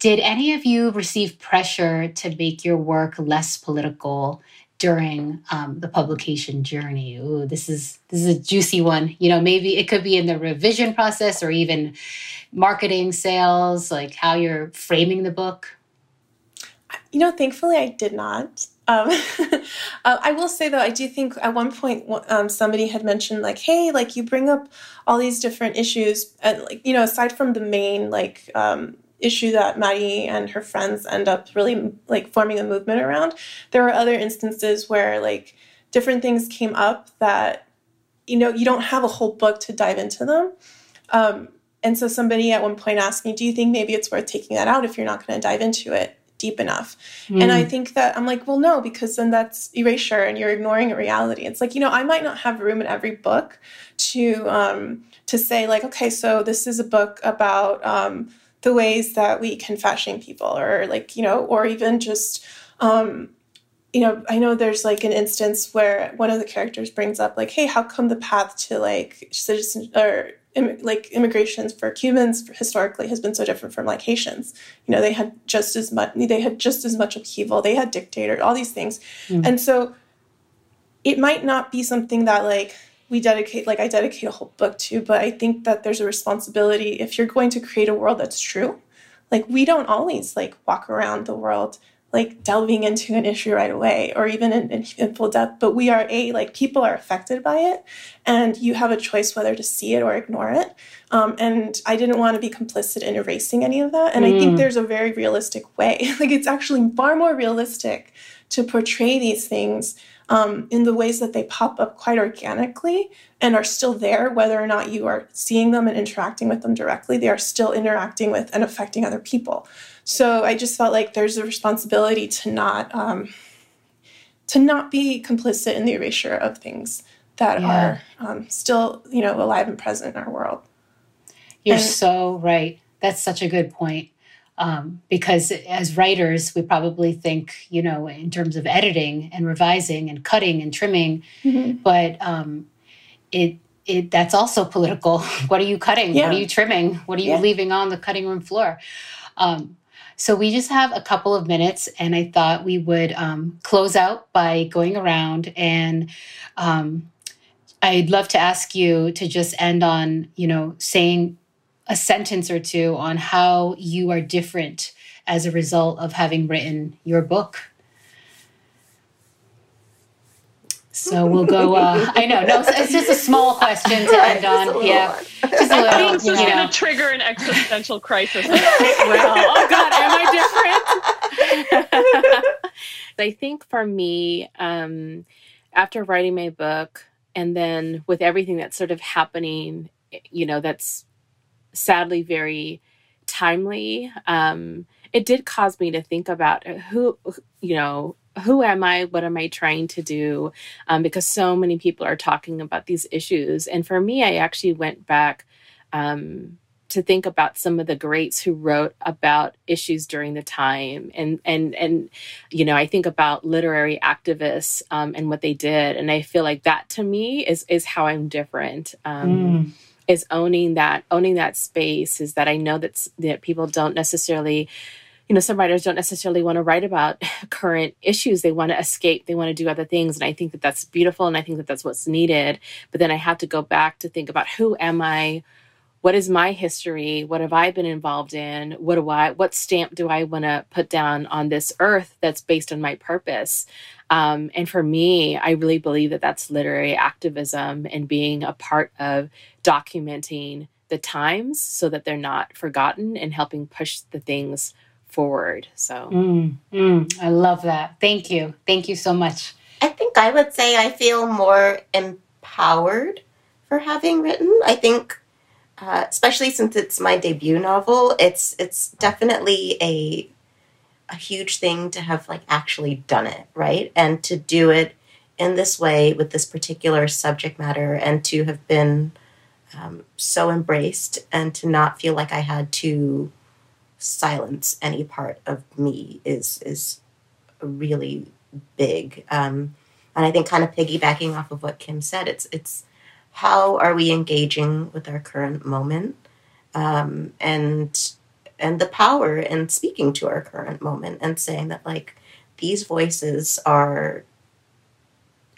Speaker 3: did any of you receive pressure to make your work less political during um, the publication journey. Ooh, this is this is a juicy one. You know, maybe it could be in the revision process or even marketing, sales, like how you're framing the book.
Speaker 7: You know, thankfully, I did not. Um, <laughs> uh, I will say though, I do think at one point um, somebody had mentioned like, "Hey, like you bring up all these different issues, and like you know, aside from the main like um, issue that Mari and her friends end up really like forming a movement around. There were other instances where like different things came up that you know you don't have a whole book to dive into them. Um, and so somebody at one point asked me, "Do you think maybe it's worth taking that out if you're not going to dive into it deep enough?" Mm. And I think that I'm like, "Well, no, because then that's erasure and you're ignoring a reality." It's like you know I might not have room in every book to um, to say like, "Okay, so this is a book about." Um, the ways that we can fashion people or like you know or even just um you know i know there's like an instance where one of the characters brings up like hey how come the path to like citizen or Im- like immigrations for Cubans historically has been so different from like Haitians. You know, they had just as much they had just as much upheaval. They had dictators, all these things, mm. and so it might not be something that like we dedicate like I dedicate a whole book to, but I think that there's a responsibility if you're going to create a world that's true. Like we don't always like walk around the world like delving into an issue right away or even in, in, in, full depth but we are a like people are affected by it and you have a choice whether to see it or ignore it um, and i didn't want to be complicit in erasing any of that and mm. i think mm. there's a very realistic way <laughs> like it's actually far more realistic to portray these things um, in the ways that they pop up quite organically and are still there, whether or not you are seeing them and interacting with them directly, they are still interacting with and affecting other people. So I just felt like there's a responsibility to not um, to not be complicit in the erasure of things that yeah. are um, still, you know, alive and present in our world.
Speaker 3: You're and, so right. That's such a good point. Um, because as writers, we probably think, you know, in terms of editing and revising and cutting and trimming, mm-hmm. but um, it it that's also political. <laughs> what are you cutting? Yeah. What are you trimming? What are you yeah. leaving on the cutting room floor? Um, so we just have a couple of minutes, and I thought we would um, close out by going around and. Um, I'd love to ask you to just end on, you know, saying a sentence or two on how you are different as a result of having written your book. So we'll go. Uh, <laughs> I know, no, it's just a small question to end on. Yeah,
Speaker 4: just a little. I think this is going to trigger an existential crisis. <laughs> well,
Speaker 5: oh God, am I different? <laughs> I think for me, um, after writing my book, and then with everything that's sort of happening, you know, that's sadly very timely. Um, it did cause me to think about who, you know, who am I? What am I trying to do? Um, because so many people are talking about these issues. And for me, I actually went back um, to think about some of the greats who wrote about issues during the time. And, and, and, you know, I think about literary activists um, and what they did. And I feel like that to me is, is how I'm different. Um, mm. Is owning that, owning that space is that I know that, that people don't necessarily you know, some writers don't necessarily want to write about <laughs> current issues. They want to escape, they want to do other things. And I think that that's beautiful. And I think that that's what's needed. But then I have to go back to think about who am I? What is my history? What have I been involved in? What do I, what stamp do I want to put down on this earth that's based on my purpose? Um, and for me, I really believe that that's literary activism and being a part of documenting the times so that they're not forgotten and helping push the things forward. So
Speaker 3: mm, mm, I love that. Thank you. Thank you so much.
Speaker 6: I think I would say I feel more empowered for having written. I think, uh, especially since it's my debut novel, it's it's definitely a a huge thing to have like actually done it right and to do it in this way with this particular subject matter and to have been um, so embraced and to not feel like I had to silence any part of me is is really big. Um, and I think kind of piggybacking off of what Kim said, it's it's how are we engaging with our current moment um, and and the power in speaking to our current moment and saying that like these voices are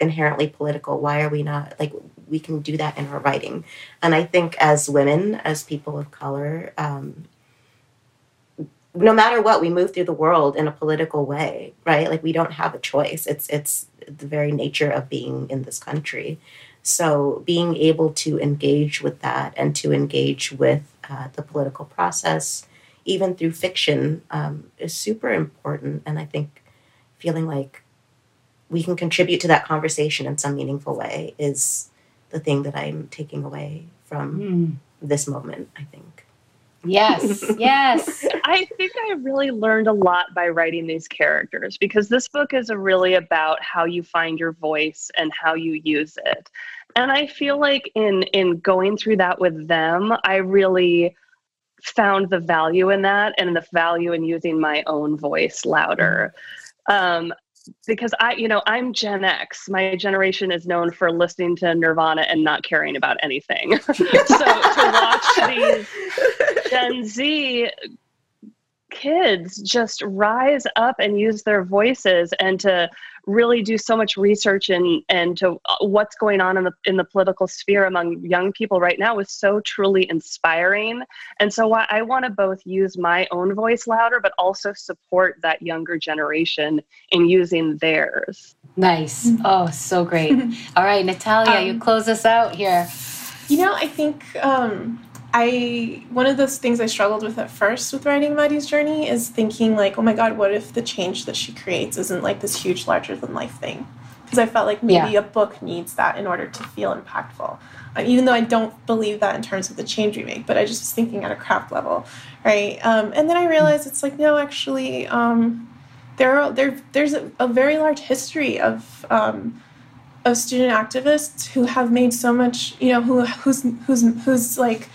Speaker 6: inherently political. Why are we not like we can do that in our writing. And i think as women as people of color um, no matter what we move through the world in a political way right? Like we don't have a choice. It's it's the very nature of being in this country so being able to engage with that and to engage with uh, the political process even through fiction um, is super important and i think feeling like we can contribute to that conversation in some meaningful way is the thing that i'm taking away from mm. this moment i think
Speaker 3: Yes, <laughs> yes.
Speaker 4: I think I really learned a lot by writing these characters because this book is really about how you find your voice and how you use it. And I feel like in in going through that with them, I really found the value in that and the value in using my own voice louder. Um, because I, you know, I'm Gen X. My generation is known for listening to Nirvana and not caring about anything. <laughs> so to watch these <laughs> Gen Z kids just rise up and use their voices and to really do so much research and and to uh, what's going on in the in the political sphere among young people right now is so truly inspiring. And so I want to both use my own voice louder but also support that younger generation in using theirs.
Speaker 3: Nice. Mm-hmm. oh so great. <laughs> All right natalia um, you close us out here.
Speaker 7: you know i think um I one of those things I struggled with at first with writing Mari's journey is thinking like, oh my god, what if the change that she creates isn't like this huge larger than life thing? Because I felt like maybe yeah. a book needs that in order to feel impactful. Uh, even though I don't believe that in terms of the change we make, but I just was thinking at a craft level, right? Um, and then I realized it's like no, actually, um, there are there there's a, a, very large history of um, of student activists who have made so much, you know, who who's who's who's like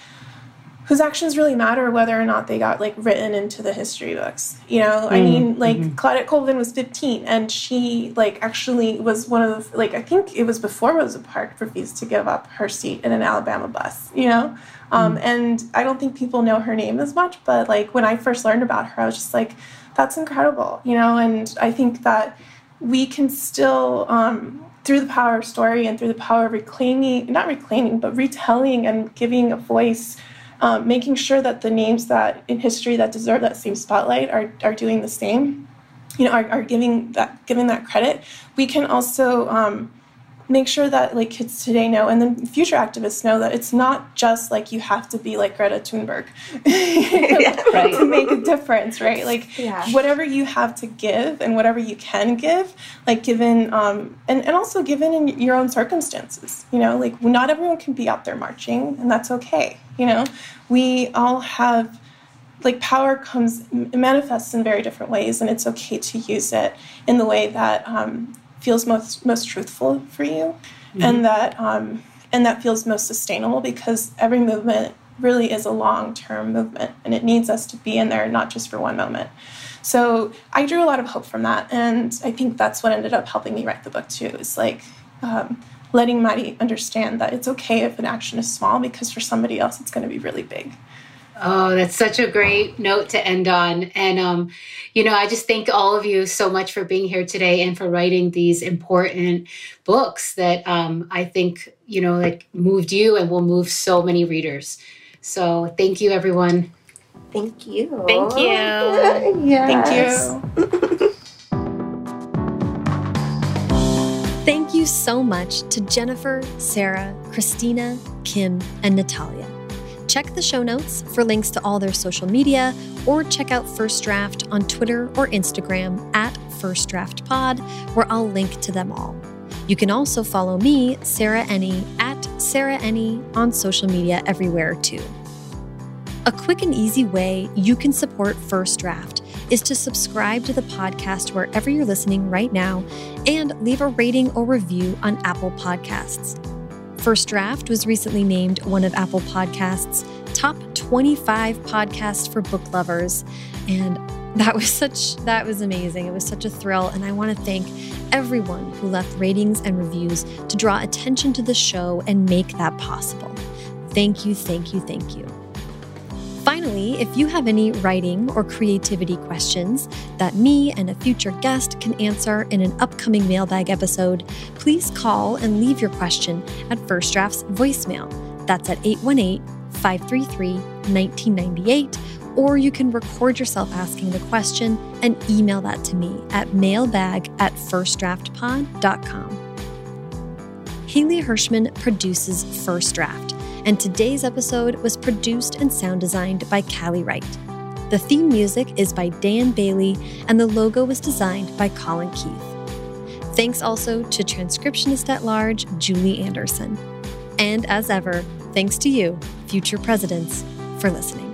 Speaker 7: whose actions really matter whether or not they got like written into the history books you know mm, i mean like mm-hmm. claudette colvin was 15 and she like actually was one of the like i think it was before rosa parks refused to give up her seat in an alabama bus you know um, mm. and i don't think people know her name as much but like when i first learned about her i was just like that's incredible you know and i think that we can still um, through the power of story and through the power of reclaiming not reclaiming but retelling and giving a voice um, making sure that the names that in history that deserve that same spotlight are, are doing the same, you know, are, are giving that giving that credit. We can also um, make sure that like kids today know and then future activists know that it's not just like you have to be like Greta Thunberg <laughs> yeah, right. to make a difference, right? Like yeah. whatever you have to give and whatever you can give, like given um, and, and also given in your own circumstances, you know, like not everyone can be out there marching and that's okay. You know, we all have like power comes manifests in very different ways and it's okay to use it in the way that um, feels most most truthful for you, mm-hmm. and that um, and that feels most sustainable because every movement really is a long term movement, and it needs us to be in there not just for one moment. So I drew a lot of hope from that, and I think that's what ended up helping me write the book too. Is like. Um, letting Mari understand that it's okay if an action is small because for somebody else it's going to be really big.
Speaker 3: Oh, that's such a great note to end on. And, um, you know, I just thank all of you so much for being here today and for writing these important books that um, I think, you know, like moved you and will move so many readers. So thank you, everyone.
Speaker 6: Thank you.
Speaker 5: Thank you. <laughs>
Speaker 7: yes.
Speaker 1: Thank you. <laughs> Thank you so much to Jennifer, Sarah, Christina, Kim, and Natalia. Check the show notes for links to all their social media or check out First Draft on Twitter or Instagram at First Draft Pod, where I'll link to them all. You can also follow me, Sarah Enni, at Sarah Enni on social media everywhere too. A quick and easy way you can support First Draft is to subscribe to the podcast wherever you're listening right now and leave a rating or review on Apple Podcasts. First Draft was recently named one of Apple Podcasts' top 25 podcasts for book lovers. And that was such that was amazing. It was such a thrill and I want to thank everyone who left ratings and reviews to draw attention to the show and make that possible. Thank you, thank you, thank you. Finally, if you have any writing or creativity questions that me and a future guest can answer in an upcoming mailbag episode, please call and leave your question at First Draft's voicemail. That's at 818 533 1998, or you can record yourself asking the question and email that to me at mailbag at firstdraftpod.com. Haley Hirschman produces First Draft and today's episode was produced and sound designed by Callie Wright. The theme music is by Dan Bailey, and the logo was designed by Colin Keith. Thanks also to transcriptionist at large Julie Anderson. And as ever, thanks to you, future presidents, for listening.